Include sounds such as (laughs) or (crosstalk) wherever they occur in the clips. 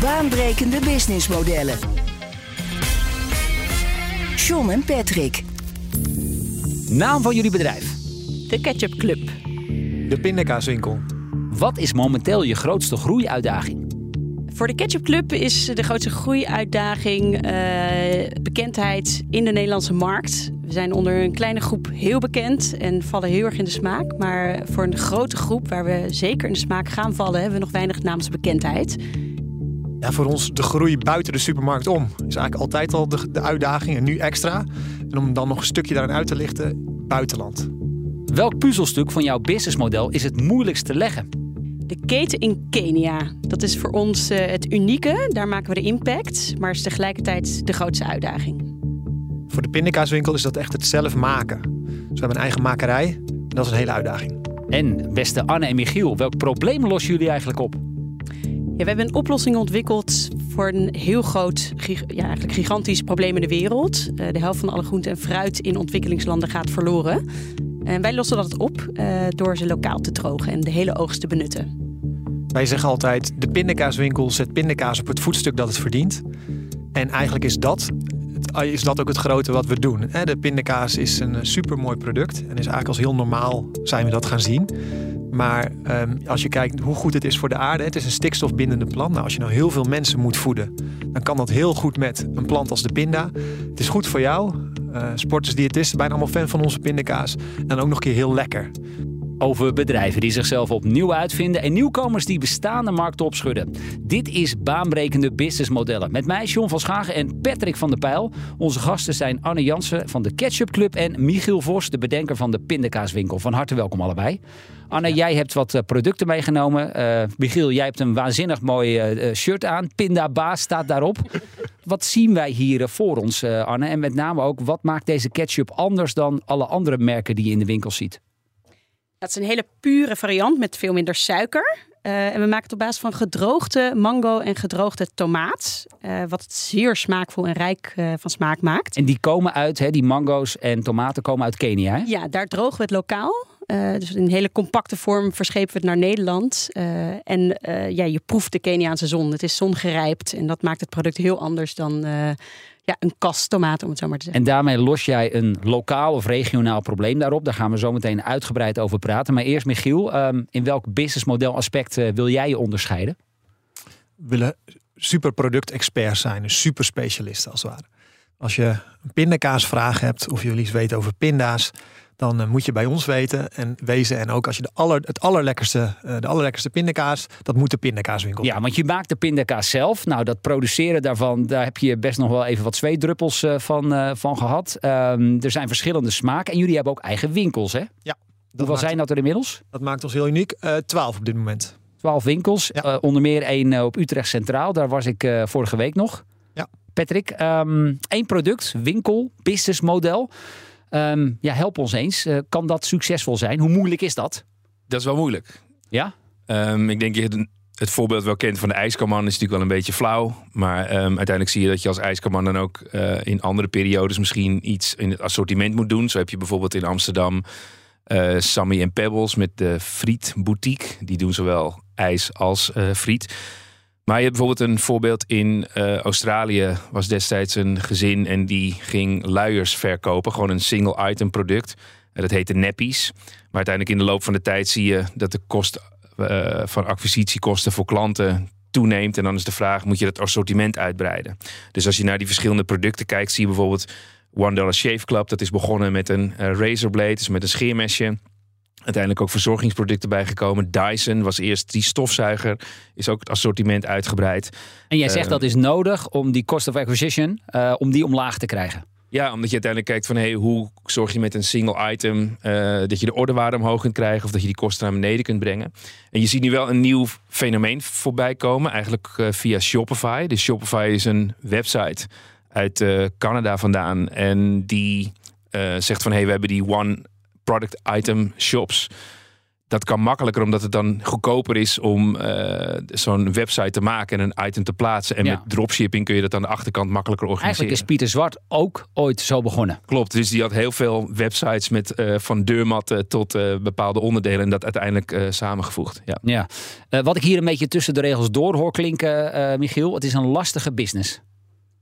Baanbrekende businessmodellen. John en Patrick. Naam van jullie bedrijf. De Ketchup Club. De pindakaaswinkel. Wat is momenteel je grootste groeiuitdaging? Voor de Ketchup Club is de grootste groeiuitdaging uh, bekendheid in de Nederlandse markt. We zijn onder een kleine groep heel bekend en vallen heel erg in de smaak. Maar voor een grote groep waar we zeker in de smaak gaan vallen, hebben we nog weinig naamsbekendheid. Ja, voor ons de groei buiten de supermarkt om is eigenlijk altijd al de, de uitdaging en nu extra. En om dan nog een stukje daarin uit te lichten, buitenland. Welk puzzelstuk van jouw businessmodel is het moeilijkst te leggen? De keten in Kenia. Dat is voor ons uh, het unieke. Daar maken we de impact, maar is tegelijkertijd de grootste uitdaging. Voor de pindakaaswinkel is dat echt het zelf maken. Dus we hebben een eigen makerij en dat is een hele uitdaging. En beste Anne en Michiel, welk probleem lossen jullie eigenlijk op? Ja, we hebben een oplossing ontwikkeld voor een heel groot, ja, eigenlijk gigantisch probleem in de wereld. Uh, de helft van alle groenten en fruit in ontwikkelingslanden gaat verloren. En wij lossen dat op uh, door ze lokaal te drogen en de hele oogst te benutten. Wij zeggen altijd: de pindakaaswinkel zet pindakaas op het voetstuk dat het verdient. En eigenlijk is dat, is dat ook het grote wat we doen. De pindakaas is een supermooi product en is eigenlijk als heel normaal zijn we dat gaan zien. Maar um, als je kijkt hoe goed het is voor de aarde, het is een stikstofbindende plant. Nou, als je nou heel veel mensen moet voeden, dan kan dat heel goed met een plant als de pinda. Het is goed voor jou. Uh, sporters, diëtisten, bijna allemaal fan van onze pindakaas. En ook nog een keer heel lekker. Over bedrijven die zichzelf opnieuw uitvinden en nieuwkomers die bestaande markten opschudden. Dit is baanbrekende businessmodellen. Met mij John van Schagen en Patrick van der Pijl. Onze gasten zijn Anne Jansen van de Ketchup Club en Michiel Vos, de bedenker van de pindakaaswinkel. Van harte welkom allebei. Anne, jij hebt wat eh, producten meegenomen. Uh, Michiel, jij hebt een waanzinnig mooi uh, shirt aan. Pinda Baas staat daarop. (laughs) wat zien wij hier voor ons, Anne? En met name ook, wat maakt deze ketchup anders dan alle andere merken die je in de winkel ziet? Dat is een hele pure variant met veel minder suiker. Uh, en we maken het op basis van gedroogde mango en gedroogde tomaat. Uh, wat het zeer smaakvol en rijk uh, van smaak maakt. En die komen uit, hè, die mango's en tomaten komen uit Kenia, hè? Ja, daar drogen we het lokaal. Dus in een hele compacte vorm verschepen we het naar Nederland. en ja, je proeft de Keniaanse zon. Het is zongerijpt en dat maakt het product heel anders dan ja, een kast tomaten, om het zo maar te zeggen. En daarmee los jij een lokaal of regionaal probleem daarop. Daar gaan we zo meteen uitgebreid over praten. Maar eerst, Michiel, um, in welk businessmodel aspect uh, wil jij je onderscheiden? We willen super product-experts zijn, dus super specialisten als het ware. Als je een pindakaasvraag hebt of wil iets weten over pinda's, dan uh, moet je bij ons weten en wezen. En ook als je de aller, het allerlekkerste, uh, de allerlekkerste pindakaas, dat moet de pindakaaswinkel. Ja, want je maakt de pindakaas zelf. Nou, dat produceren daarvan, daar heb je best nog wel even wat zweetdruppels uh, van, van gehad. Um, er zijn verschillende smaken en jullie hebben ook eigen winkels, hè? Ja. Hoeveel zijn dat er inmiddels? Dat maakt ons heel uniek. Twaalf op dit moment. Twaalf winkels. Ja. onder meer één op Utrecht Centraal. Daar was ik vorige week nog. Ja. Patrick, um, één product, winkel, businessmodel. Um, ja, help ons eens. Uh, kan dat succesvol zijn? Hoe moeilijk is dat? Dat is wel moeilijk. Ja? Um, ik denk je het voorbeeld wel kent van de ijskamman is natuurlijk wel een beetje flauw. Maar um, uiteindelijk zie je dat je als ijskamman dan ook uh, in andere periodes misschien iets in het assortiment moet doen. Zo heb je bijvoorbeeld in Amsterdam uh, Sammy en Pebbles met de Friet Boutique. Die doen zowel ijs als uh, friet. Maar je hebt bijvoorbeeld een voorbeeld in uh, Australië was destijds een gezin en die ging luiers verkopen, gewoon een single item product. En dat heette nappies. Maar uiteindelijk in de loop van de tijd zie je dat de kost uh, van acquisitiekosten voor klanten toeneemt. En dan is de vraag, moet je dat assortiment uitbreiden? Dus als je naar die verschillende producten kijkt, zie je bijvoorbeeld One Dollar Shave Club. Dat is begonnen met een uh, razorblade, dus met een scheermesje. Uiteindelijk ook verzorgingsproducten bijgekomen. Dyson was eerst die stofzuiger. Is ook het assortiment uitgebreid. En jij zegt uh, dat is nodig om die cost of acquisition, uh, om die omlaag te krijgen. Ja, omdat je uiteindelijk kijkt van hey, hoe zorg je met een single item eh, dat je de ordewaarde omhoog kunt krijgen of dat je die kosten naar beneden kunt brengen. En je ziet nu wel een nieuw fenomeen voorbij komen, eigenlijk eh, via Shopify. Dus Shopify is een website uit eh, Canada vandaan en die eh, zegt van hey, we hebben die one product item shops. Dat kan makkelijker omdat het dan goedkoper is om eh, zo'n website te maken en een item te plaatsen. En Ja. met dropshipping kun je dat aan de achterkant makkelijker organiseren. Eigenlijk is Pieter Zwart ook ooit zo begonnen. Klopt, dus die had heel veel websites met eh, van deurmatten tot eh, bepaalde onderdelen en dat uiteindelijk eh, samengevoegd. Ja. Ja. Eh, wat ik hier een beetje tussen de regels door hoor klinken, eh, Michiel. Het is een lastige business.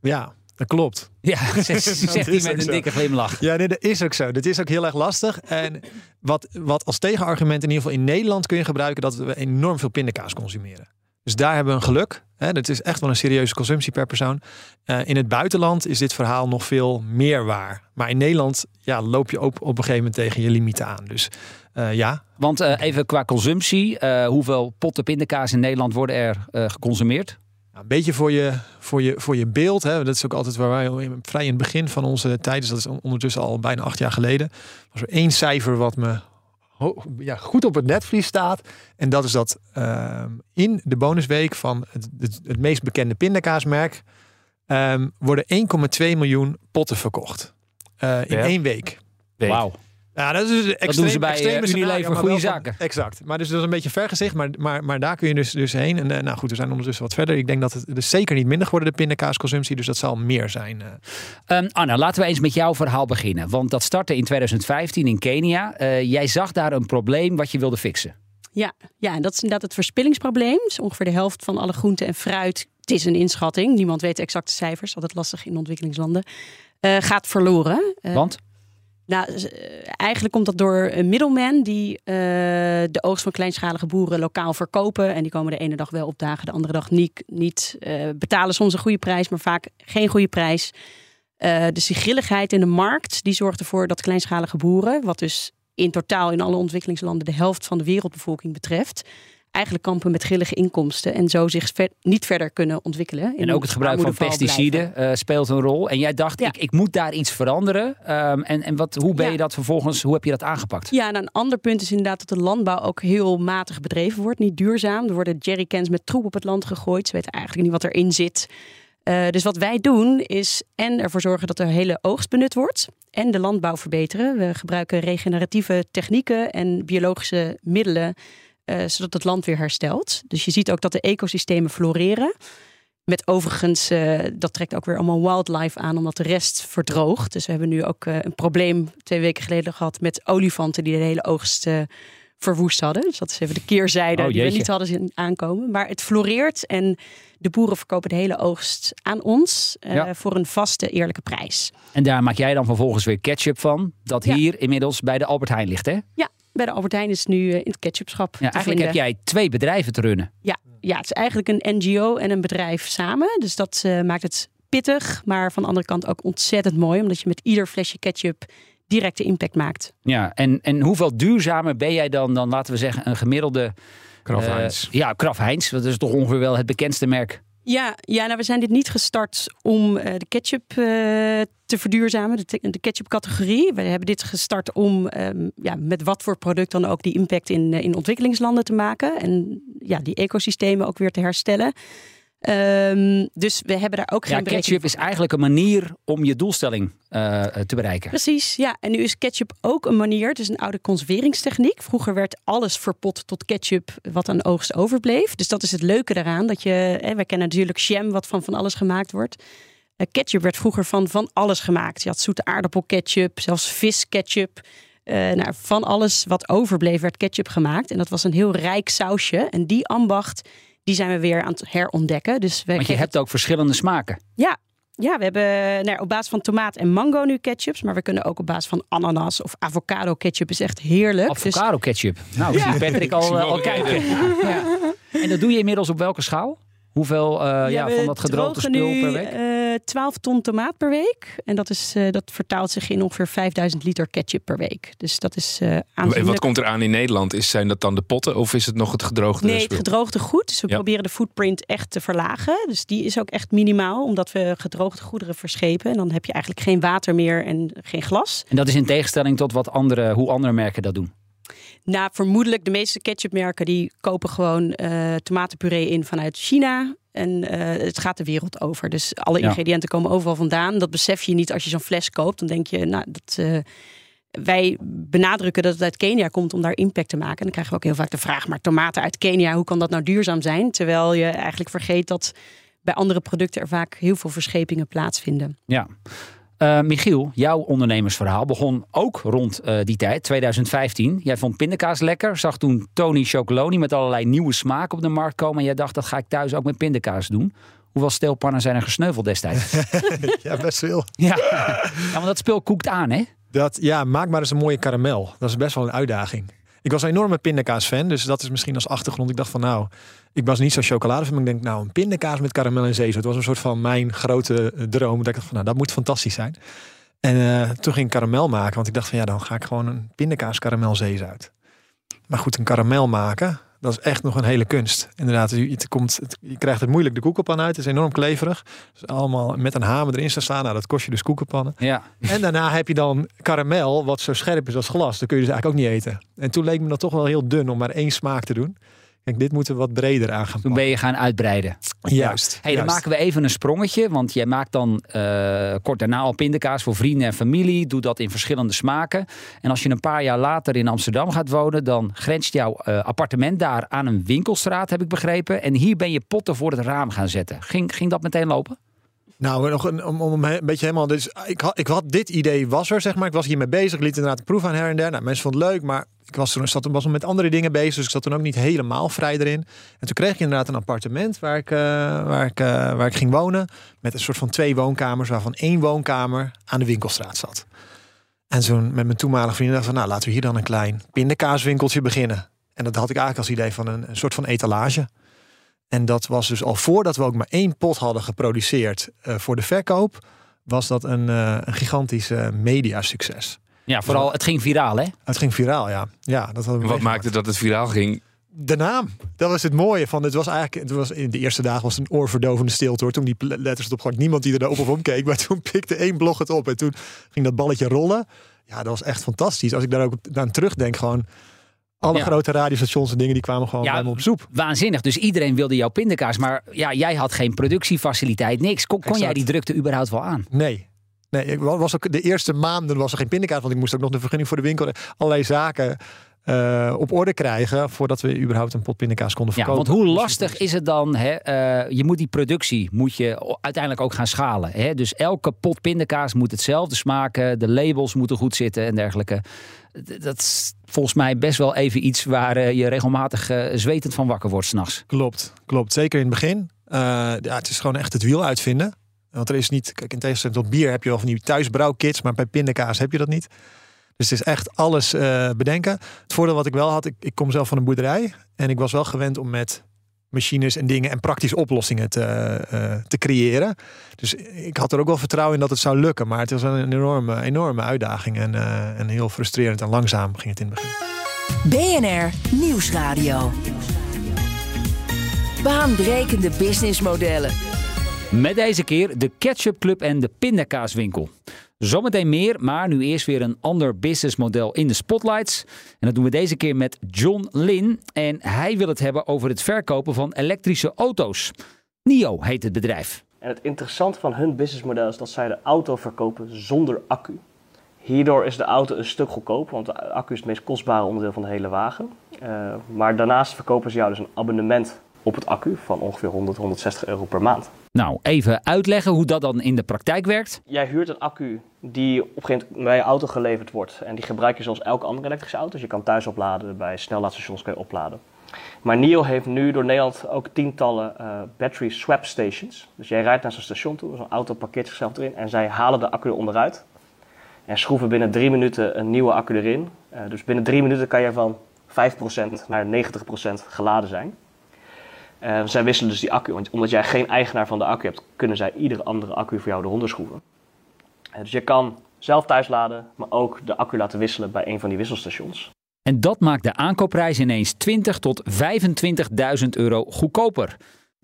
Ja, dat klopt. Ja, (laughs) zegt hij met een zo. dikke glimlach. Ja, nee, dat is ook zo. Dit is ook heel erg lastig. En wat, wat als tegenargument in ieder geval in Nederland kun je gebruiken dat we enorm veel pindakaas consumeren. Dus daar hebben we een geluk. Hè, dat is echt wel een serieuze consumptie per persoon. Eh, in het buitenland is dit verhaal nog veel meer waar. Maar in Nederland ja, loop je ook op een gegeven moment tegen je limieten aan. Dus eh, ja, Want eh, even qua consumptie, hoeveel potten pindakaas in Nederland worden er geconsumeerd? Een beetje voor je, voor je, voor je beeld. Hè. Dat is ook altijd waar wij in- vrij in het begin van onze tijd, dus dat is ondertussen al bijna acht jaar geleden, was er één cijfer wat me ja, goed op het netvlies staat. En dat is dat ehm, in de bonusweek van het, het, het meest bekende pindakaasmerk ehm, worden 1,2 miljoen potten verkocht. Eh, in Ja. één week. Week. Wauw. Ja, dat, is extreem, doen ze bij, extreme eh, Unilever goede van- zaken. Exact. Maar dus dat is een beetje vergezicht, maar, maar, maar daar kun je dus, dus heen. En eh, nou goed, we zijn ondertussen wat verder. Ik denk dat het dus zeker niet minder geworden, de pindakaasconsumptie. Dus dat zal meer zijn. Ehm, Anna, laten we eens met jouw verhaal beginnen. Want dat startte in 2015 in Kenia. Eh, jij zag daar een probleem wat je wilde fixen. Ja, ja, en dat is inderdaad het verspillingsprobleem. Dus ongeveer de helft van alle groenten en fruit. Het is een inschatting. Niemand weet de exacte cijfers. Altijd lastig in ontwikkelingslanden. eh, gaat verloren. Want? Nou, eh, eigenlijk komt dat door een middleman die eh, de oogst van kleinschalige boeren lokaal verkopen. En die komen de ene dag wel opdagen, de andere dag niet. niet eh, betalen soms een goede prijs, maar vaak geen goede prijs. Die grilligheid in de markt, die zorgt ervoor dat kleinschalige boeren, wat dus in totaal in alle ontwikkelingslanden de helft van de wereldbevolking betreft, eigenlijk kampen met grillige inkomsten en zo zich ver- niet verder kunnen ontwikkelen. En ook het gebruik van pesticiden eh, speelt een rol. En jij dacht, Ja. ik, ik moet daar iets veranderen. Ehm, en en wat, hoe ben Ja. je dat vervolgens, hoe heb je dat aangepakt? Ja, en een ander punt is inderdaad dat de landbouw ook heel matig bedreven wordt. Niet duurzaam. Er worden jerrycans met troep op het land gegooid. Ze weten eigenlijk niet wat erin zit. Eh, dus wat wij doen is en ervoor zorgen dat de hele oogst benut wordt. En de landbouw verbeteren. We gebruiken regeneratieve technieken en biologische middelen. Eh, zodat het land weer herstelt. Dus je ziet ook dat de ecosystemen floreren. Met overigens, eh, dat trekt ook weer allemaal wildlife aan, omdat de rest verdroogt. Dus we hebben nu ook eh, een probleem twee weken geleden gehad met olifanten die de hele oogst verwoest hadden. Dus dat is even de keerzijde Oh, die we niet hadden zien aankomen. Maar het floreert en de boeren verkopen de hele oogst aan ons Ja. voor een vaste, eerlijke prijs. En daar maak jij dan vervolgens weer ketchup van. Dat Ja. hier inmiddels bij de Albert Heijn ligt, hè? Ja, bij de Albert Heijn is het nu eh, in het ketchupschap. Ja, eigenlijk heb jij twee bedrijven te runnen. Ja, ja, het is eigenlijk een NGO en een bedrijf samen. Dus dat eh, maakt het pittig, maar van de andere kant ook ontzettend mooi. Omdat je met ieder flesje ketchup directe impact maakt. Ja, en, en hoeveel duurzamer ben jij dan, dan laten we zeggen, een gemiddelde... Kraft eh, Heinz. ja, Kraf Heinz. Dat is toch ongeveer wel het bekendste merk. Ja, ja nou, we zijn dit niet gestart om eh, de ketchup eh, te verduurzamen, de, de ketchup-categorie. We hebben dit gestart om ehm, ja, met wat voor product dan ook die impact in, eh, in ontwikkelingslanden te maken. En ja, die ecosystemen ook weer te herstellen. Ehm, dus we hebben daar ook geen Ja, berekening ketchup is eigenlijk een manier om je doelstelling eh, te bereiken. Precies, ja. En nu is ketchup ook een manier, het is een oude conserveringstechniek. Vroeger werd alles verpot tot ketchup wat aan oogst overbleef. Dus dat is het leuke daaraan. Dat je, hè, wij kennen natuurlijk jam wat van van alles gemaakt wordt. Eh, ketchup werd vroeger van van alles gemaakt. Je had zoete aardappelketchup, zelfs visketchup. Eh nou, van alles wat overbleef werd ketchup gemaakt. En dat was een heel rijk sausje. En die ambacht, die zijn we weer aan het herontdekken. Dus we Want je hebt ook verschillende smaken. ja, ja we hebben nou, ja, op basis van tomaat en mango nu ketchups. Maar we kunnen ook op basis van ananas of avocado ketchup. Is echt heerlijk. Dus Avocado ketchup. Nou, ik zie Patrick al, eh, al kijken. Ja. En dat doe je inmiddels op welke schaal? Hoeveel eh, ja, van dat gedroogde spul nu, per week? eh, 12 ton tomaat per week. En dat, is, eh, dat vertaalt zich in ongeveer 5000 liter ketchup per week. Dus dat is uh, aanzienlijk. Wat komt er aan in Nederland? Is, zijn dat dan de potten of is het nog het gedroogde Nee, het gedroogde goed. Dus we proberen de footprint echt te verlagen. Dus die is ook echt minimaal, omdat we gedroogde goederen verschepen. En dan heb je eigenlijk geen water meer en geen glas. En dat is in tegenstelling tot wat andere, hoe andere merken dat doen? Nou, vermoedelijk de meeste ketchupmerken die kopen gewoon uh, tomatenpuree in vanuit China. En uh, het gaat de wereld over. Dus alle ingrediënten komen overal vandaan. Dat besef je niet als je zo'n fles koopt. Dan denk je, nou, dat, uh, wij benadrukken dat het uit Kenia komt om daar impact te maken. En dan krijgen we ook heel vaak de vraag: maar tomaten uit Kenia, hoe kan dat nou duurzaam zijn? Terwijl je eigenlijk vergeet dat bij andere producten er vaak heel veel verschepingen plaatsvinden. Ja. Uh, Michiel, jouw ondernemersverhaal begon ook rond uh, die tijd, 2015. Jij vond pindakaas lekker, zag toen Tony Chocoloni met allerlei nieuwe smaken op de markt komen. En jij dacht, dat ga ik thuis ook met pindakaas doen. Hoeveel steelpannen zijn er gesneuveld destijds? (laughs) ja, best veel. Ja. ja, want dat speel koekt aan, hè? Dat, ja, maak maar eens een mooie karamel. Dat is best wel een uitdaging. Ik was een enorme pindakaas-fan, dus dat is misschien als achtergrond. Ik dacht van nou, ik was niet zo chocolade maar ik denk nou, een pindakaas met karamel en zeezout. Het was een soort van mijn grote eh, droom. Dat ik dacht van nou, dat moet fantastisch zijn. En uh, toen ging ik karamel maken, want ik dacht van ja, dan ga ik gewoon een pindakaas karamel zeezout. Maar goed, een karamel maken, dat is echt nog een hele kunst. Inderdaad, je, komt, je krijgt het moeilijk de koekenpan uit. Het is enorm kleverig. Dus allemaal met een hamer erin staan. Nou, dat kost je dus koekenpannen. Ja. En daarna heb je dan karamel, wat zo scherp is als glas. Dat kun je dus eigenlijk ook niet eten. En toen leek me dat toch wel heel dun om maar één smaak te doen. Kijk, dit moeten we wat breder aan gaan Toen ben je gaan uitbreiden. Juist. Hey, dan maken we even een sprongetje. Want jij maakt dan uh, kort daarna al pindakaas voor vrienden en familie. Doe dat in verschillende smaken. En als je een paar jaar later in Amsterdam gaat wonen... dan grenst jouw uh, appartement daar aan een winkelstraat, heb ik begrepen. En hier ben je potten voor het raam gaan zetten. Ging, ging dat meteen lopen? Nou, nog een, om, om een beetje helemaal. Dus ik, had, ik had dit idee, was er zeg maar. Ik was hiermee bezig, liet inderdaad de proef aan her en der. Nou, mensen vonden het leuk, maar ik was toen zat, was met andere dingen bezig, dus ik zat toen ook niet helemaal vrij erin. En toen kreeg ik inderdaad een appartement waar ik, uh, waar ik, uh, waar ik ging wonen. Met een soort van twee woonkamers, waarvan één woonkamer aan de winkelstraat zat. En toen met mijn toenmalige vrienden dacht van, nou laten we hier dan een klein pindakaaswinkeltje beginnen. En dat had ik eigenlijk als idee van een, een soort van etalage. En dat was dus al voordat we ook maar één pot hadden geproduceerd uh, voor de verkoop, was dat een, uh, een gigantisch uh, mediasucces. Ja, vooral het ging viraal, hè? Het ging viraal, ja. ja dat hadden we Wat maakte dat het viraal ging? De naam. Dat was het mooie van. Het was eigenlijk. Het was in de eerste dagen was het een oorverdovende stilte hoor. Toen die letters erop niemand die er op of omkeek. Maar toen (laughs) pikte één blog het op en toen ging dat balletje rollen. Ja, dat was echt fantastisch. Als ik daar ook aan terugdenk, gewoon alle Ja. grote radiostations en dingen die kwamen gewoon Ja, bij me op soep. Waanzinnig. Dus iedereen wilde jouw pindakaas. Maar ja, jij had geen productiefaciliteit, niks. Kon, kon jij die drukte überhaupt wel aan? Nee. Nee, ik wa- was ook de eerste maanden was er geen pindakaas, want ik moest ook nog de vergunning voor de winkel, allerlei zaken eh, op orde krijgen voordat we überhaupt een pot pindakaas konden Ja, verkopen. want hoe lastig is het dan? Hè? eh, je moet die productie moet je uiteindelijk ook gaan schalen. Hè? Dus elke pot pindakaas moet hetzelfde smaken. De labels moeten goed zitten en dergelijke. Dat is volgens mij best wel even iets waar eh, je regelmatig zwetend van wakker wordt s'nachts. Klopt, klopt. Zeker in het begin. Ja, het is gewoon echt het wiel uitvinden. Want er is niet, kijk, in tegenstelling tot bier heb je wel van die thuisbrouwkits, maar bij pindakaas heb je dat niet. Dus het is echt alles eh, bedenken. Het voordeel wat ik wel had, ik, ik kom zelf van een boerderij en ik was wel gewend om met machines en dingen en praktische oplossingen te, eh, te creëren. Dus ik had er ook wel vertrouwen in dat het zou lukken, maar het was een enorme, enorme uitdaging en, eh, en heel frustrerend en langzaam ging het in het begin. BNR Nieuwsradio. Baanbrekende businessmodellen. Met deze keer de Ketchup Club en de Pindakaaswinkel. Zometeen meer, maar nu eerst weer een ander businessmodel in de spotlights. En dat doen we deze keer met John Lin. En hij wil het hebben over het verkopen van elektrische auto's. NIO heet het bedrijf. En het interessante van hun businessmodel is dat zij de auto verkopen zonder accu. Hierdoor is de auto een stuk goedkoper, want de accu is het meest kostbare onderdeel van de hele wagen. Eh, maar daarnaast verkopen ze jou dus een abonnement op het accu van ongeveer 100, 160 euro per maand. Nou, even uitleggen hoe dat dan in de praktijk werkt. Jij huurt een accu die op een gegeven moment bij je auto geleverd wordt. En die gebruik je zoals elke andere elektrische auto. Dus je kan thuis opladen, bij snellaadstations kun je opladen. Maar NIO heeft nu door Nederland ook tientallen eh, battery swap stations. Dus jij rijdt naar zo'n station toe, zo'n auto parkeert zichzelf erin en zij halen de accu onderuit. En schroeven binnen drie minuten een nieuwe accu erin. Eh, dus binnen drie minuten kan je van 5% naar 90% geladen zijn. Uh, zij wisselen dus die accu, want omdat jij geen eigenaar van de accu hebt, kunnen zij iedere andere accu voor jou eronder schroeven. Uh, dus je kan zelf thuis laden, maar ook de accu laten wisselen bij een van die wisselstations. En dat maakt de aankoopprijs ineens 20 tot 25.000 euro goedkoper.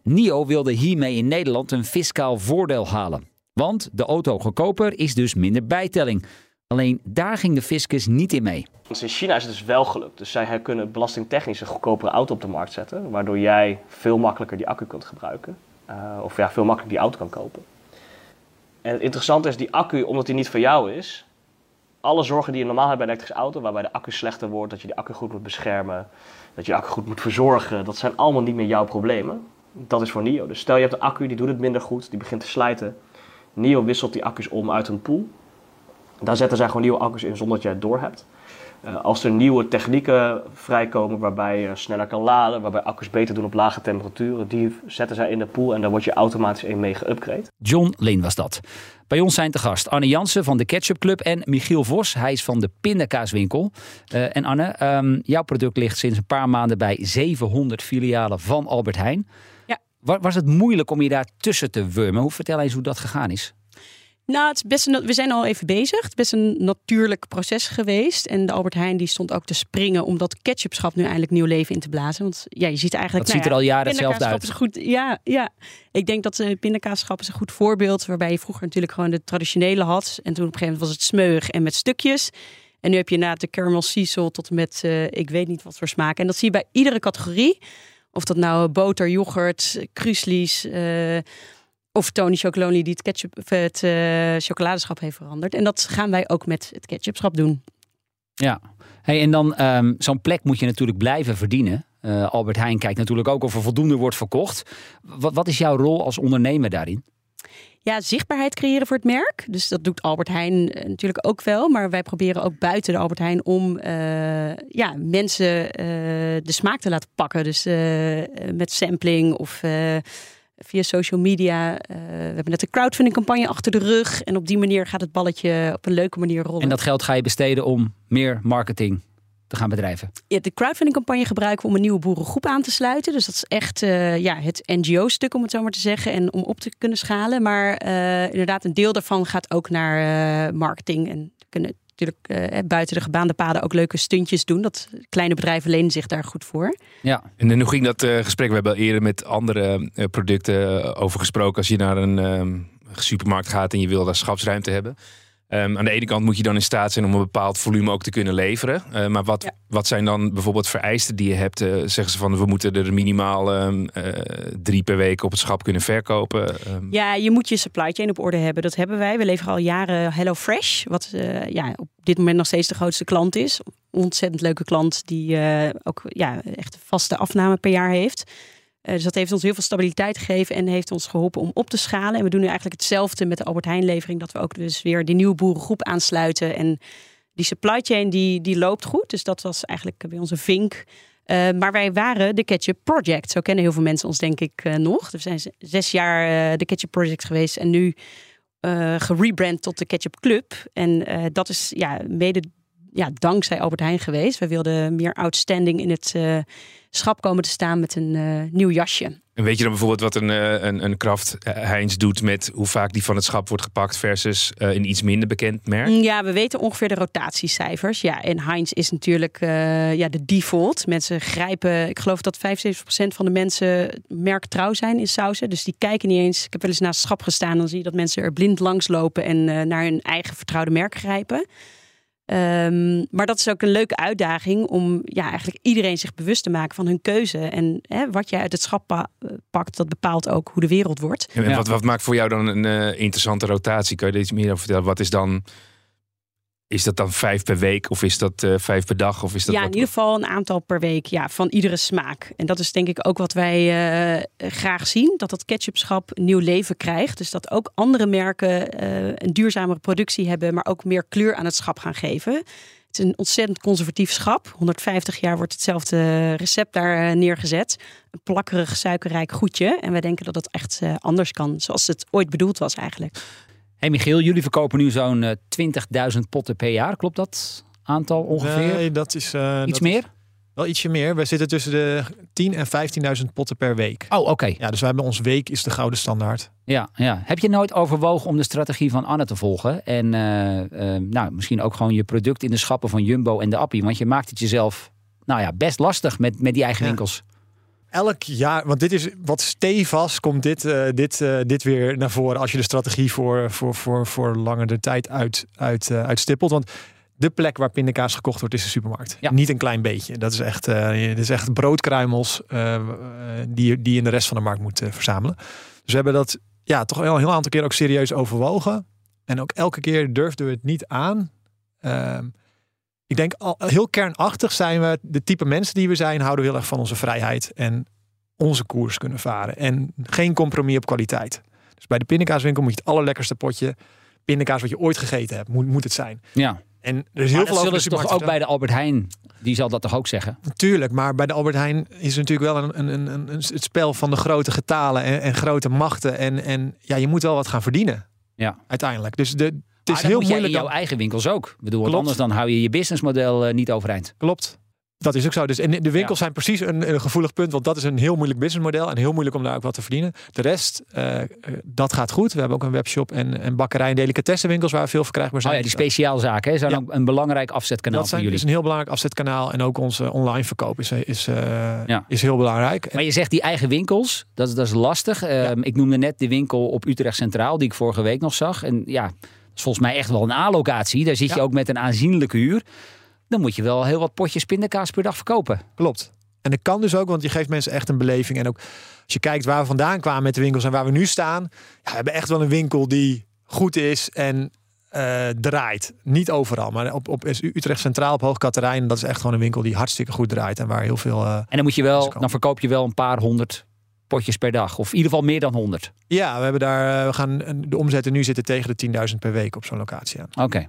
NIO wilde hiermee in Nederland een fiscaal voordeel halen. Want de auto goedkoper is dus minder bijtelling. Alleen daar ging de fiscus niet in mee. in China is het dus wel gelukt. Dus zij kunnen belastingtechnisch een goedkopere auto op de markt zetten. Waardoor jij veel makkelijker die accu kunt gebruiken. Uh, of ja, veel makkelijker die auto kan kopen. En het interessante is, die accu, omdat die niet voor jou is... alle zorgen die je normaal hebt bij een elektrische auto... waarbij de accu slechter wordt, dat je die accu goed moet beschermen... dat je de accu goed moet verzorgen... dat zijn allemaal niet meer jouw problemen. Dat is voor NIO. Dus stel je hebt een accu, die doet het minder goed, die begint te slijten... NIO wisselt die accu's om uit een pool. Daar zetten zij gewoon nieuwe accu's in zonder dat jij het door hebt. Uh, als er nieuwe technieken vrijkomen waarbij je sneller kan laden, waarbij accu's beter doen op lage temperaturen, die zetten zij in de pool en daar word je automatisch een mee geüpgrade. John Lin was dat. Bij ons zijn te gast Anne Jansen van de Ketchup Club en Michiel Vos. Hij is van de Pindakaaswinkel. Uh, en Anne, um, jouw product ligt sinds een paar maanden bij 700 filialen van Albert Heijn. Ja. Was het moeilijk om je daar tussen te wurmen? Hoe vertel eens hoe dat gegaan is? Nou, het is best een, we zijn al even bezig. Het is best een natuurlijk proces geweest. En de Albert Heijn die stond ook te springen om dat ketchupschap nu eindelijk nieuw leven in te blazen. Want ja, je ziet eigenlijk. Dat ziet er al jaren hetzelfde uit. Is goed, ja, ja, ik denk dat de pindakaasschap is een goed voorbeeld. Waarbij je vroeger natuurlijk gewoon de traditionele had. En toen op een gegeven moment was het smeug en met stukjes. En nu heb je na de caramel cecil tot en met uh, ik weet niet wat voor smaak. En dat zie je bij iedere categorie. Of dat nou boter, yoghurt, kruislies. Uh, of Tony Chocolonely die het, ketchup, het uh, chocoladeschap heeft veranderd. En dat gaan wij ook met het ketchupschap doen. Ja, hey, en dan um, zo'n plek moet je natuurlijk blijven verdienen. Uh, Albert Heijn kijkt natuurlijk ook of er voldoende wordt verkocht. Wat, wat is jouw rol als ondernemer daarin? Ja, zichtbaarheid creëren voor het merk. Dus dat doet Albert Heijn natuurlijk ook wel. Maar wij proberen ook buiten de Albert Heijn om uh, ja, mensen de smaak te laten pakken. Dus met sampling of via social media. Uh, we hebben net een crowdfunding campagne achter de rug. En op die manier gaat het balletje op een leuke manier rollen. En dat geld ga je besteden om meer marketing te gaan bedrijven? Ja, de crowdfunding campagne gebruiken we om een nieuwe boerengroep aan te sluiten. Dus dat is echt uh, ja, het NGO-stuk, om het zo maar te zeggen. En om op te kunnen schalen. Maar uh, inderdaad, een deel daarvan gaat ook naar marketing. En kunnen natuurlijk uh, buiten de gebaande paden ook leuke stuntjes doen. Dat kleine bedrijven lenen zich daar goed voor. Ja, en hoe ging dat uh, gesprek? We hebben eerder met andere uh, producten over gesproken. Als je naar een supermarkt gaat en je wil daar schapsruimte hebben. Um, aan de ene kant moet je dan in staat zijn om een bepaald volume ook te kunnen leveren. Uh, maar wat, ja. wat zijn dan bijvoorbeeld vereisten die je hebt? Uh, zeggen ze van we moeten er minimaal um, uh, drie per week op het schap kunnen verkopen. Um. Ja, je moet je supply chain op orde hebben. Dat hebben wij. We leveren al jaren Hello Fresh, wat ja, op dit moment nog steeds de grootste klant is. Ontzettend leuke klant die ook ja, echt vaste afname per jaar heeft. Uh, dus dat heeft ons heel veel stabiliteit gegeven en heeft ons geholpen om op te schalen. En we doen nu eigenlijk hetzelfde met de Albert Heijn levering. Dat we ook dus weer die nieuwe boerengroep aansluiten. En die supply chain die, die loopt goed. Dus dat was eigenlijk bij onze vink. Uh, maar wij waren de Ketchup Project. Zo kennen heel veel mensen ons denk ik uh, nog. We zijn zes jaar de Ketchup Project geweest. En nu gerebrand tot de Ketchup Club. En dat is ja, mede ja, dankzij Albert Heijn geweest. We wilden meer outstanding in het schap komen te staan met een uh, nieuw jasje. En weet je dan bijvoorbeeld wat een, een, een Kraft Heinz doet met hoe vaak die van het schap wordt gepakt versus uh, een iets minder bekend merk? Ja, we weten ongeveer de rotatiecijfers. Ja, en Heinz is natuurlijk uh, ja, de default. Mensen grijpen, ik geloof dat 75% van de mensen merktrouw zijn in sausen. Dus die kijken niet eens. Ik heb wel eens naast het schap gestaan, dan zie je dat mensen er blind langs lopen en uh, naar hun eigen vertrouwde merk grijpen. Um, maar dat is ook een leuke uitdaging om ja, eigenlijk iedereen zich bewust te maken van hun keuze. En hè, wat jij uit het schap pa pakt, dat bepaalt ook hoe de wereld wordt. En ja. wat, wat maakt voor jou dan een uh, interessante rotatie? Kan je er iets meer over vertellen? Wat is dan is dat dan vijf per week of is dat uh, vijf per dag? Of is dat ja, in ieder geval een aantal per week ja, van iedere smaak. En dat is denk ik ook wat wij uh, graag zien. Dat dat ketchupschap nieuw leven krijgt. Dus dat ook andere merken uh, een duurzamere productie hebben, maar ook meer kleur aan het schap gaan geven. Het is een ontzettend conservatief schap. 150 jaar wordt hetzelfde recept daar neergezet. Een plakkerig, suikerrijk goedje. En wij denken dat dat echt anders kan, zoals het ooit bedoeld was eigenlijk. Hey Michiel, jullie verkopen nu zo'n uh, 20.000 potten per jaar. Klopt dat aantal ongeveer? Nee, dat is... Uh, Iets dat meer? Is, Wel ietsje meer. We zitten tussen de 10 en 15.000 potten per week. Oh, oké. Ja, dus we hebben ons week is de gouden standaard. Ja, ja. Heb je nooit overwogen om de strategie van Anne te volgen? En eh, eh, nou, misschien ook gewoon je product in de schappen van Jumbo en de Appie. Want je maakt het jezelf nou ja, best lastig met, met die eigen Ja. winkels. Elk jaar, want dit is wat stevast komt dit, eh, dit, eh, dit weer naar voren als je de strategie voor, voor, voor, voor langere tijd uit, uit, eh, uitstippelt. Want de plek waar pindakaas gekocht wordt is de supermarkt. Ja. Niet een klein beetje. Dat is echt, dat is echt broodkruimels die, je- die je in de rest van de markt moet verzamelen. Dus we hebben dat ja, toch wel een heel aantal keer ook serieus overwogen. En ook elke keer durfden we het niet aan. Ehm, ik denk al heel kernachtig zijn we de type mensen die we zijn, houden we heel erg van onze vrijheid en onze koers kunnen varen. En geen compromis op kwaliteit. Dus bij de pindakaaswinkel moet je het allerlekkerste potje pindakaas wat je ooit gegeten hebt, moet, moet het zijn. Ja. En er is Maar heel dat veel over zullen ze toch ook bij de Albert Heijn, die zal dat toch ook zeggen? Natuurlijk, maar bij de Albert Heijn is het natuurlijk wel een, een, een, een, het spel van de grote getalen en, en grote machten. En, en ja, je moet wel wat gaan verdienen. Ja. Uiteindelijk. Dus de, Maar is dat heel moeilijk. in jouw dan- eigen winkels ook. Ik bedoel, anders dan hou je je businessmodel eh, niet overeind. Klopt. Dat is ook zo. Dus en de winkels zijn precies een, een gevoelig punt, want dat is een heel moeilijk businessmodel en heel moeilijk om daar ook wat te verdienen. De rest, eh, eh, dat gaat goed. We hebben ook een webshop en, en bakkerij en delicatessenwinkels waar veel verkrijgbaar Oh zijn. ja, die speciaalzaken hè, zijn Ja. ook een belangrijk afzetkanaal dat voor zijn, jullie. is een heel belangrijk afzetkanaal en ook onze online verkoop is, is, Ja. is heel belangrijk. Maar je zegt die eigen winkels, dat, is- dat is lastig. Ehm, Ik noemde net de winkel op Utrecht Centraal, die ik vorige week nog zag. En ja, is volgens mij echt wel een A-locatie. Daar zit je Ja. ook met een aanzienlijke huur. Dan moet je wel heel wat potjes pindakaas per dag verkopen. Klopt. En dat kan dus ook, want je geeft mensen echt een beleving. En ook als je kijkt waar we vandaan kwamen met de winkels en waar we nu staan. Ja, we hebben echt wel een winkel die goed is en eh, draait. Niet overal, maar op, op Utrecht Centraal, op Hoog Katerijn. Dat is echt gewoon een winkel die hartstikke goed draait. En waar heel veel... eh, En dan moet je wel, dan verkoop je wel een paar honderd potjes per dag. Of in ieder geval meer dan honderd. ja, we hebben daar... eh, we gaan de omzetten nu zitten tegen de 10.000 per week op zo'n locatie aan. Oké.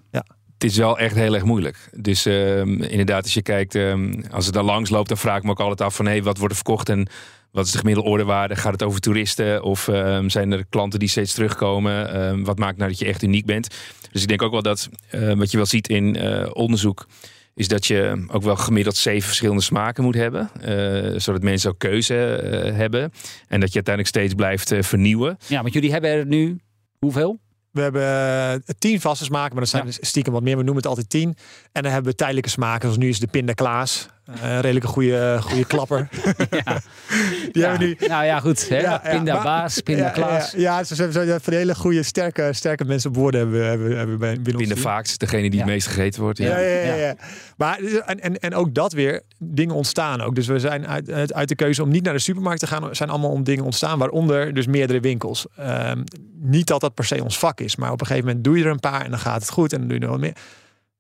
Het is wel echt heel erg moeilijk. Dus ehm, inderdaad, als je kijkt, ehm, als het dan langs loopt, dan vraag ik me ook altijd af van hé, wat wordt er verkocht en wat is de gemiddelde ordewaarde? Gaat het over toeristen of ehm, zijn er klanten die steeds terugkomen? Ehm, wat maakt nou dat je echt uniek bent? Dus ik denk ook wel dat eh, wat je wel ziet in eh, onderzoek is dat je ook wel gemiddeld zeven verschillende smaken moet hebben, eh, zodat mensen ook keuze eh, hebben en dat je uiteindelijk steeds blijft eh, vernieuwen. Ja, want jullie hebben er nu hoeveel? We hebben tien vaste smaken, maar dat zijn Ja. stiekem wat meer. We noemen het altijd tien. En dan hebben we tijdelijke smaken, zoals nu is de pinda Klaas. Eh, een redelijke goede, goede klapper. (laughs) Die hebben nu. Nou ja, goed. Hè? Ja, ja, pinda maar- Baas, Pinda ja, Klaas. Ja, ja, ze hebben zo- van die hele goede, sterke, sterke mensen op woorden hebben, we- hebben, we- hebben bij- binnen team. vaak degene die Ja. het meest gegeten wordt. Ja, ja, ja. Ja. ja. Maar en, en, en ook dat weer, dingen ontstaan ook. Dus we zijn uit, uit, uit de keuze om niet naar de supermarkt te gaan, zijn allemaal om dingen ontstaan, waaronder dus meerdere winkels. Ehm, niet dat dat per se ons vak is, maar op een gegeven moment doe je er een paar en dan gaat het goed en dan doe je er wat meer.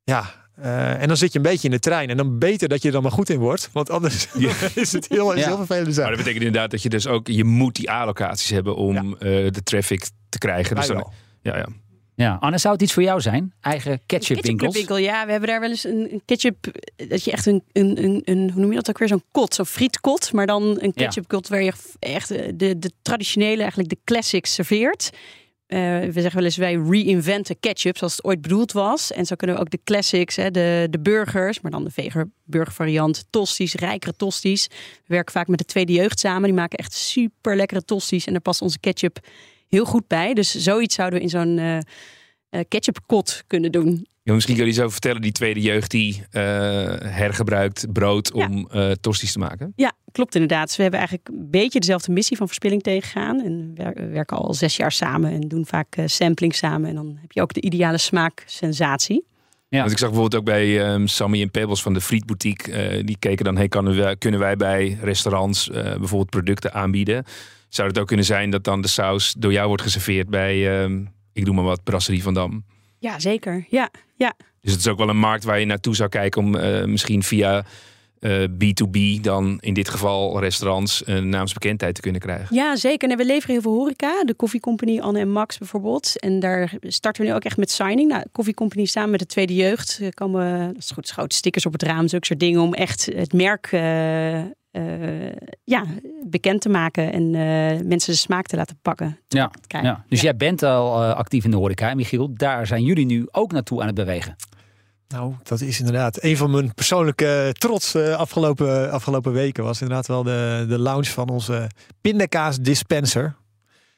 Ja. Eh, en dan zit je een beetje in de trein. En dan beter dat je er dan maar goed in wordt. Want anders (laughs) is het heel, is Ja. heel vervelend. Maar dat betekent inderdaad dat je dus ook, je moet die A-locaties hebben om eh, de traffic te krijgen. Dus dan, ja, ja. Ja, Anne, zou het iets voor jou zijn? Eigen ketchupwinkels? Ketchupwinkel, ja. We hebben daar wel eens een, een ketchup... Dat je echt een, een, een, een... Hoe noem je dat ook weer? Zo'n kot, zo'n frietkot. Maar dan een ketchupkot waar je echt de, de traditionele, eigenlijk de classics serveert. Eh, we zeggen wel eens, wij reinventen ketchup zoals het ooit bedoeld was. En zo kunnen we ook de classics, hè, de, de burgers, maar dan de veger burger variant, tosties, rijkere tosties. We werken vaak met de tweede jeugd samen. Die maken echt super lekkere tosties. En daar past onze ketchup heel goed bij. Dus zoiets zouden we in zo'n eh eh, ketchupkot kunnen doen. Ja, misschien kun je iets over vertellen, die tweede jeugd die eh, hergebruikt brood Ja. om eh tosties te maken. Ja, klopt inderdaad. Dus we hebben eigenlijk een beetje dezelfde missie van verspilling tegengaan. En we wer- we werken al zes jaar samen en doen vaak eh, sampling samen. En dan heb je ook de ideale smaaksensatie. Ja. Want ik zag bijvoorbeeld ook bij ehm, Sammy en Pebbles van de Frietboutique. eh, die keken dan, hey, kunnen, we, kunnen wij bij restaurants eh, bijvoorbeeld producten aanbieden? Zou het ook kunnen zijn dat dan de saus door jou wordt geserveerd bij, ehm, ik doe maar wat, Brasserie van Dam? Ja, zeker. Ja, ja. Dus het is ook wel een markt waar je naartoe zou kijken om eh, misschien via eh, B2B dan in dit geval restaurants een naamsbekendheid te kunnen krijgen. ja zeker. En we leveren heel veel horeca. De Coffee Company, Anne en Max bijvoorbeeld. En daar starten we nu ook echt met signing. Nou, Coffee Company samen met de tweede jeugd. Komen dat is goed, grote stickers op het raam, zulke soort dingen. Om echt het merk eh, eh, ja, bekend te maken. En eh, mensen de smaak te laten pakken. Ja, krijgen. ja. Dus Ja. jij bent al eh, actief in de horeca. Michiel, daar zijn jullie nu ook naartoe aan het bewegen. Nou, dat is inderdaad een van mijn persoonlijke trots uh, afgelopen, afgelopen weken. Was inderdaad wel de, de launch van onze pindakaas dispenser.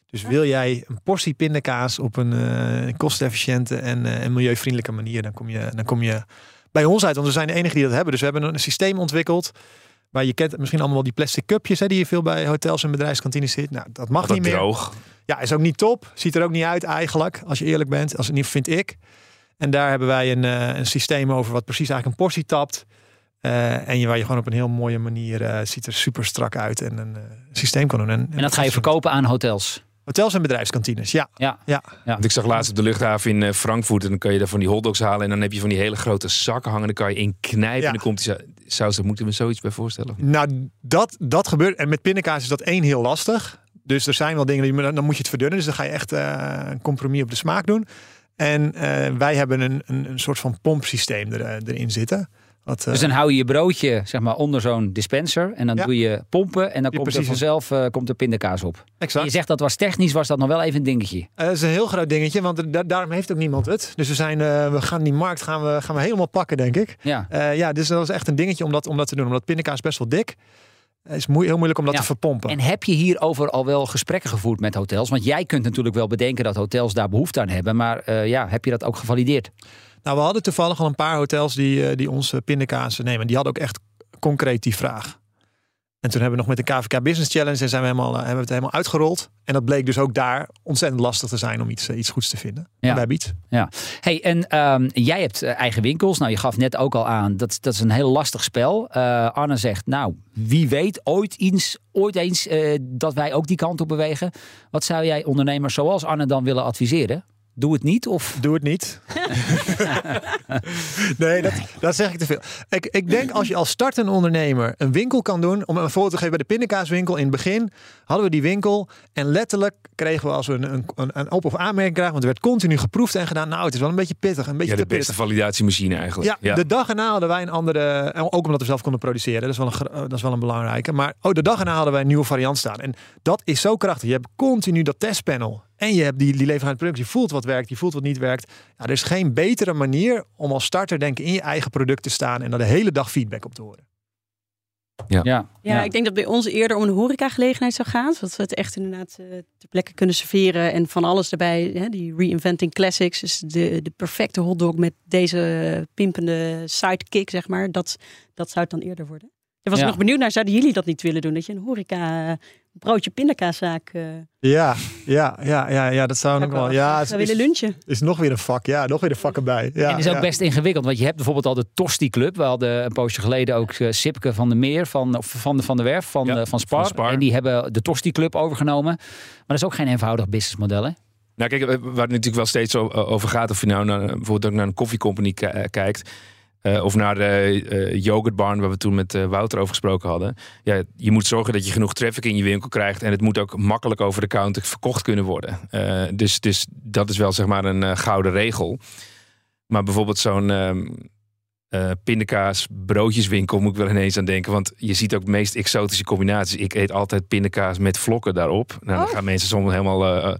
Dus wil jij een portie pindakaas op een uh, kostefficiënte en, uh, en milieuvriendelijke manier, dan kom, je, dan kom je bij ons uit. Want we zijn de enige die dat hebben. Dus we hebben een systeem ontwikkeld. Waar je kent misschien allemaal wel die plastic cupjes hè, die je veel bij hotels en bedrijfskantines ziet. Nou, dat mag niet meer. droog. Ja, is ook niet top. Ziet er ook niet uit eigenlijk, als je eerlijk bent. Als het niet vind ik. En daar hebben wij een, uh, een systeem over wat precies eigenlijk een portie tapt. Uh, en je, waar je gewoon op een heel mooie manier uh, ziet er super strak uit en een systeem kan doen. En, en dat ga je verkopen aan hotels? Hotels en bedrijfskantines, ja. Ja. ja. ja. Want ik zag laatst op de luchthaven in uh, Frankfurt en dan kan je daar van die hotdogs halen en dan heb je van die hele grote zakken hangen. Dan kan je in knijpen ja. en dan komt die saus. Daar moeten we zoiets bij voorstellen. Nou, dat, dat gebeurt. En met pindakaas is dat één heel lastig. Dus er zijn wel dingen, die, dan moet je het verdunnen. Dus dan ga je echt uh, een compromis op de smaak doen. En uh, wij hebben een, een, een, soort van pompsysteem er, erin zitten. Wat, uh... Dus dan hou je je broodje zeg maar, onder zo'n dispenser. En dan ja. doe je pompen. En dan ja, komt precies. er vanzelf uh, komt er pindakaas op. Exact. je zegt dat was technisch, was dat nog wel even een dingetje. Uh, dat is een heel groot dingetje. Want da daarom heeft ook niemand het. Dus we, zijn, we gaan die markt gaan we, gaan we helemaal pakken, denk ik. Ja. ja, dus dat is echt een dingetje om dat, om dat te doen. Omdat pindakaas best wel dik. Het is heel moeilijk om dat ja. te verpompen. En heb je hierover al wel gesprekken gevoerd met hotels? Want jij kunt natuurlijk wel bedenken dat hotels daar behoefte aan hebben. Maar uh, ja, heb je dat ook gevalideerd? Nou, we hadden toevallig al een paar hotels die, uh, die onze pindakaas nemen. Die hadden ook echt concreet die vraag. En toen hebben we nog met de KVK Business Challenge en zijn we helemaal, hebben we het helemaal uitgerold. En dat bleek dus ook daar ontzettend lastig te zijn om iets, iets goeds te vinden. Ja. Hebben iets. Ja. Hey, en um, jij hebt eigen winkels. Nou, je gaf net ook al aan, dat, dat is een heel lastig spel. Uh, Anne zegt, nou, wie weet ooit eens, ooit eens uh, dat wij ook die kant op bewegen. Wat zou jij ondernemers zoals Anne dan willen adviseren? Doe het niet of? Doe het niet. (laughs) nee, dat, dat zeg ik te veel. Ik, ik denk als je als startende ondernemer een winkel kan doen. Om een voorbeeld te geven bij de pindakaaswinkel. In het begin hadden we die winkel. En letterlijk kregen we als we een, een, een op- of aanmerking krijgen. Want er werd continu geproefd en gedaan. Nou, het is wel een beetje pittig. Een beetje ja, de te beste pittig. validatiemachine eigenlijk. Ja, ja, de dag erna hadden wij een andere. Ook omdat we zelf konden produceren. Dat is wel een, dat is wel een belangrijke. Maar oh, de dag erna hadden wij een nieuwe variant staan. En dat is zo krachtig. Je hebt continu dat testpanel. En je hebt die, die leverende product. Je voelt wat werkt, je voelt wat niet werkt. Ja, er is geen betere manier om als starter denk ik in je eigen product te staan en daar de hele dag feedback op te horen. Ja. Ja, ja, ik denk dat bij ons eerder om een horecagelegenheid zou gaan. Zodat we het echt inderdaad uh, ter plekke kunnen serveren. En van alles erbij. Hè, die Reinventing Classics. Dus de, de perfecte hotdog met deze pimpende sidekick, zeg maar. Dat, dat zou het dan eerder worden. Daar was Ja. ik nog benieuwd naar. Zouden jullie dat niet willen doen? Dat je een horeca broodje pindakaaszaak uh, Ja, ja, ja, ja, ja dat zou ook wel. Ja, het zou is, willen lunchen. is nog weer een vak. Ja, nog weer een vak erbij. Ja, en het is ook ja. best ingewikkeld, want je hebt bijvoorbeeld al de Tosti Club. We hadden een poosje geleden ook eh, Sipke van de Meer, van, of van, de, van de Werf, van, Ja, eh, van, Spar. van Spar. En die hebben de Tosti Club overgenomen. Maar dat is ook geen eenvoudig businessmodel, hè? Nou, kijk, waar het natuurlijk wel steeds over gaat, of je nou naar, bijvoorbeeld ook naar een koffiecompany ki- kijkt. Eh, of naar de eh yoghurtbarn, waar we toen met eh, Wouter over gesproken hadden. Ja, je moet zorgen dat je genoeg traffic in je winkel krijgt. En het moet ook makkelijk over de counter verkocht kunnen worden. Dus, dus dat is wel zeg maar een gouden regel. Maar bijvoorbeeld zo'n eh, pindakaas broodjeswinkel moet ik wel ineens aan denken. Want je ziet ook de meest exotische combinaties. Ik eet altijd pindakaas met vlokken daarop. Nou, dan Oh. gaan mensen soms helemaal... eh, eh,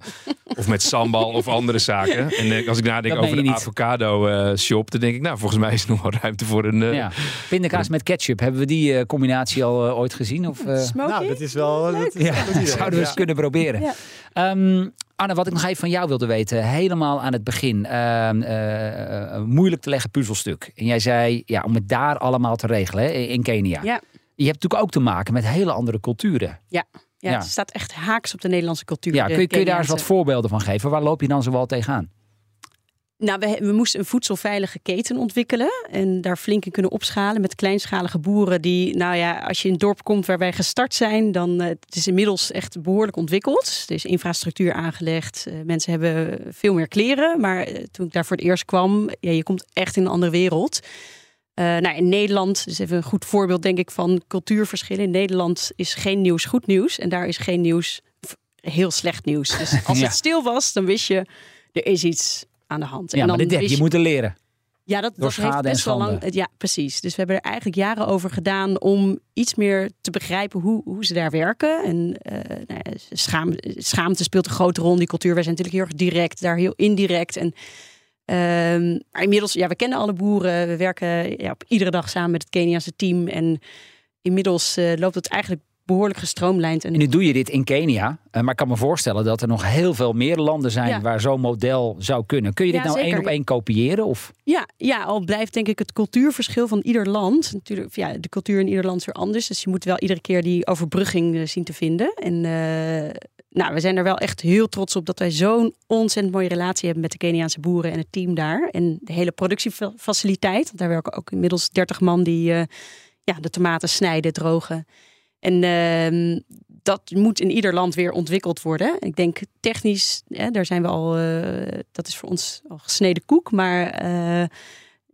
of met sambal of andere zaken. En als ik nadenk over de niet. avocado shop... dan denk ik, nou, volgens mij is er nog wel ruimte voor een... eh, Ja. Pindakaas met ketchup. Hebben we die eh, combinatie al ooit gezien? Of, eh? Nou, dat is wel. Dat, ja, dat idee. zouden we eens kunnen proberen. Ja. Ehm, Anne, wat ik nog even van jou wilde weten. Helemaal aan het begin. ehm, eh, eh, een moeilijk te leggen puzzelstuk. En jij zei, ja, om het daar allemaal te regelen hè, in Kenia. Ja. Je hebt natuurlijk ook te maken met hele andere culturen. Ja, Ja. het staat echt haaks op de Nederlandse cultuur. Ja, kun je, kun je daar eens wat voorbeelden van geven? Waar loop je dan zoal tegenaan? Nou, we, we moesten een voedselveilige keten ontwikkelen en daar flink in kunnen opschalen met kleinschalige boeren die, nou ja, als je in een dorp komt waar wij gestart zijn, dan uh, het is inmiddels echt behoorlijk ontwikkeld. Er is infrastructuur aangelegd, uh, mensen hebben veel meer kleren, maar uh, toen ik daar voor het eerst kwam, ja, je komt echt in een andere wereld. Nou, in Nederland, dus even een goed voorbeeld denk ik van cultuurverschillen. In Nederland is geen nieuws goed nieuws en daar is geen nieuws heel slecht nieuws. Dus (laughs) als Ja. het stil was, dan wist je, er is iets aan de hand. Ja, en maar dan dit heb wist je moeten leren. ja, dat, dat heeft best wel lang. Ja, precies. Dus we hebben er eigenlijk jaren over gedaan om iets meer te begrijpen hoe, hoe ze daar werken. En eh, nou ja, schaam, schaamte speelt een grote rol in die cultuur. Wij zijn natuurlijk heel erg direct, daar heel indirect. En Ehm, maar inmiddels, ja, we kennen alle boeren. We werken ja, op iedere dag samen met het Keniaanse team. En inmiddels eh, loopt het eigenlijk behoorlijk gestroomlijnd. En nu doe je dit in Kenia. eh, maar ik kan me voorstellen dat er nog heel veel meer landen zijn Ja. waar zo'n model zou kunnen. Kun je dit Ja, nou zeker. één op één kopiëren? Of? Ja, ja, al blijft denk ik het cultuurverschil van ieder land. Natuurlijk, ja, de cultuur in ieder land is weer anders. Dus je moet wel iedere keer die overbrugging eh, zien te vinden. En eh, nou, we zijn er wel echt heel trots op dat wij zo'n ontzettend mooie relatie hebben met de Keniaanse boeren en het team daar. En de hele productiefaciliteit. Want daar werken ook inmiddels 30 man die ja, de tomaten snijden, drogen. En ehm, dat moet in ieder land weer ontwikkeld worden. Ik denk technisch, hè, daar zijn we al, eh, dat is voor ons al gesneden koek. Maar eh,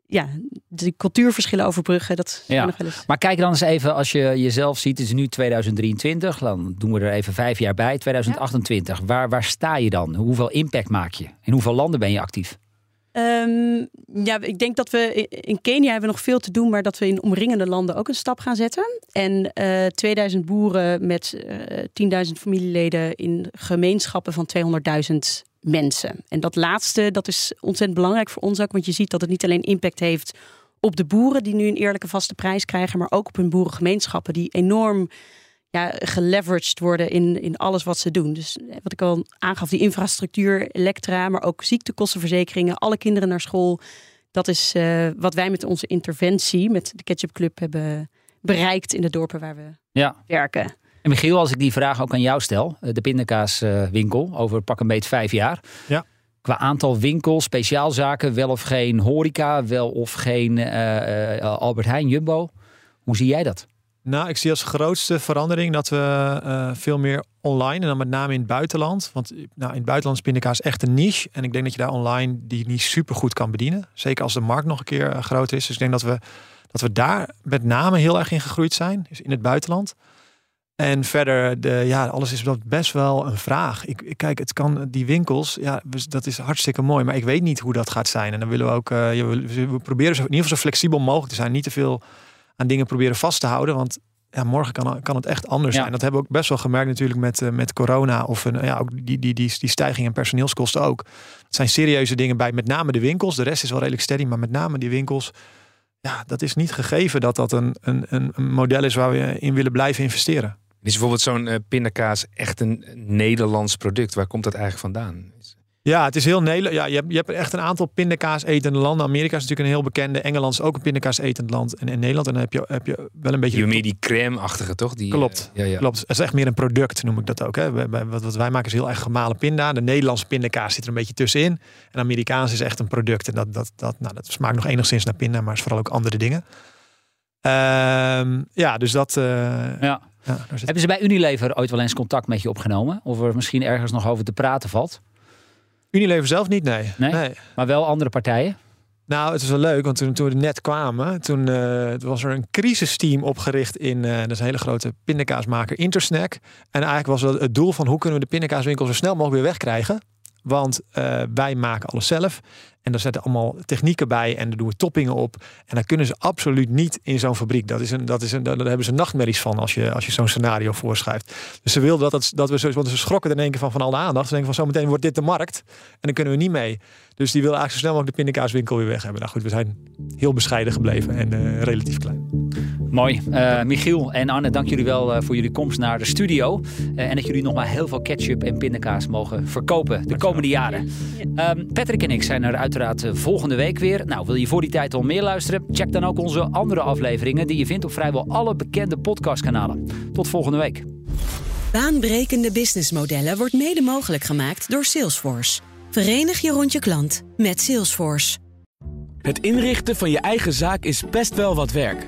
ja, de cultuurverschillen overbruggen, dat Ja. nog wel eens. Maar kijk dan eens even, als je jezelf ziet, het is nu 2023, dan doen we er even vijf jaar bij, 2028. Waar, waar sta je dan? Hoeveel impact maak je? In hoeveel landen ben je actief? Ehm, ja, ik denk dat we in Kenia hebben nog veel te doen, maar dat we in omringende landen ook een stap gaan zetten. En eh 2000 boeren met eh 10.000 familieleden in gemeenschappen van 200.000 mensen. En dat laatste, dat is ontzettend belangrijk voor ons ook, want je ziet dat het niet alleen impact heeft op de boeren die nu een eerlijke vaste prijs krijgen, maar ook op hun boerengemeenschappen die enorm ja, geleveraged worden in, in alles wat ze doen. Dus eh, wat ik al aangaf, die infrastructuur, elektra, maar ook ziektekostenverzekeringen, alle kinderen naar school. Dat is eh, wat wij met onze interventie, met de Ketchup Club, hebben bereikt in de dorpen waar we Ja. werken. En Michiel, als ik die vraag ook aan jou stel, eh, de pindakaaswinkel over pak een beet vijf jaar. Ja. Qua aantal winkels, speciaalzaken, wel of geen horeca, wel of geen eh, eh, Albert Heijn, Jumbo. Hoe zie jij dat? Nou, ik zie als grootste verandering dat we eh, veel meer online en dan met name in het buitenland. Want nou, in het buitenland is pindakaas echt een niche. En ik denk dat je daar online die niche super goed kan bedienen. Zeker als de markt nog een keer eh, groot is. Dus ik denk dat we, dat we daar met name heel erg in gegroeid zijn. Dus in het buitenland. En verder, de, ja, alles is best wel een vraag. Ik, kijk, het kan die winkels, ja, dat is hartstikke mooi, maar ik weet niet hoe dat gaat zijn. En dan willen we ook, eh, we, we proberen in ieder geval zo flexibel mogelijk te zijn. Niet te veel aan dingen proberen vast te houden, want ja, morgen kan, kan het echt anders Ja. zijn. Dat hebben we ook best wel gemerkt natuurlijk met, eh, met corona of een, ja, ook die, die, die, die stijging in personeelskosten ook. Het zijn serieuze dingen bij met name de winkels. De rest is wel redelijk steady, maar met name die winkels. Ja, dat is niet gegeven dat dat een, een, een model is waar we in willen blijven investeren. Is bijvoorbeeld zo'n eh, pindakaas echt een Nederlands product? Waar komt dat eigenlijk vandaan? Ja, het is heel Nederland. Ja, je hebt, je hebt echt een aantal pindakaas etende landen. Amerika is natuurlijk een heel bekende. Engeland is ook een pindakaas etend land. En in Nederland en dan heb je, heb je wel een beetje. Je hebt meer die crème-achtige, toch? Die, Klopt. eh, ja, ja. Klopt. Het is echt meer een product, noem ik dat ook. Hè. Wat, wat wij maken is heel erg gemalen pinda. De Nederlandse pindakaas zit er een beetje tussenin. En Amerikaans is echt een product. En dat, dat, dat, nou, dat smaakt nog enigszins naar pinda, maar is vooral ook andere dingen. Ehm, ja, dus dat. eh, Ja. ja, daar zit Hebben ze bij Unilever ooit wel eens contact met je opgenomen? Of er misschien ergens nog over te praten valt? Unilever zelf niet, nee. Nee? Maar wel andere partijen? Nou, het is wel leuk, want toen, toen we net kwamen, toen eh, was er een crisisteam opgericht in, eh, dat is een hele grote pindakaasmaker, Intersnack. En eigenlijk was het, het doel van hoe kunnen we de pindakaaswinkel zo snel mogelijk weer wegkrijgen. Want eh, wij maken alles zelf. En daar zetten allemaal technieken bij en daar doen we toppingen op. En dan kunnen ze absoluut niet in zo'n fabriek. Dat is een, dat is een, daar hebben ze nachtmerries van als je, als je zo'n scenario voorschrijft. Dus ze wilden dat, dat we zo, want ze schrokken in één keer van, van al de aandacht. Ze denken van zometeen wordt dit de markt. En dan kunnen we niet mee. Dus die willen eigenlijk zo snel mogelijk de pindakaaswinkel weer weg hebben. Nou goed, we zijn heel bescheiden gebleven en eh, relatief klein. Mooi. Eh, Michiel en Anne, dank jullie wel eh, voor jullie komst naar de studio. Eh, en dat jullie nog maar heel veel ketchup en pindakaas mogen verkopen de komende jaren. Ehm, Patrick en ik zijn er uiteraard volgende week weer. Nou, wil je voor die tijd al meer luisteren? Check dan ook onze andere afleveringen die je vindt op vrijwel alle bekende podcastkanalen. Tot volgende week. Baanbrekende businessmodellen wordt mede mogelijk gemaakt door Salesforce. Verenig je rond je klant met Salesforce. Het inrichten van je eigen zaak is best wel wat werk.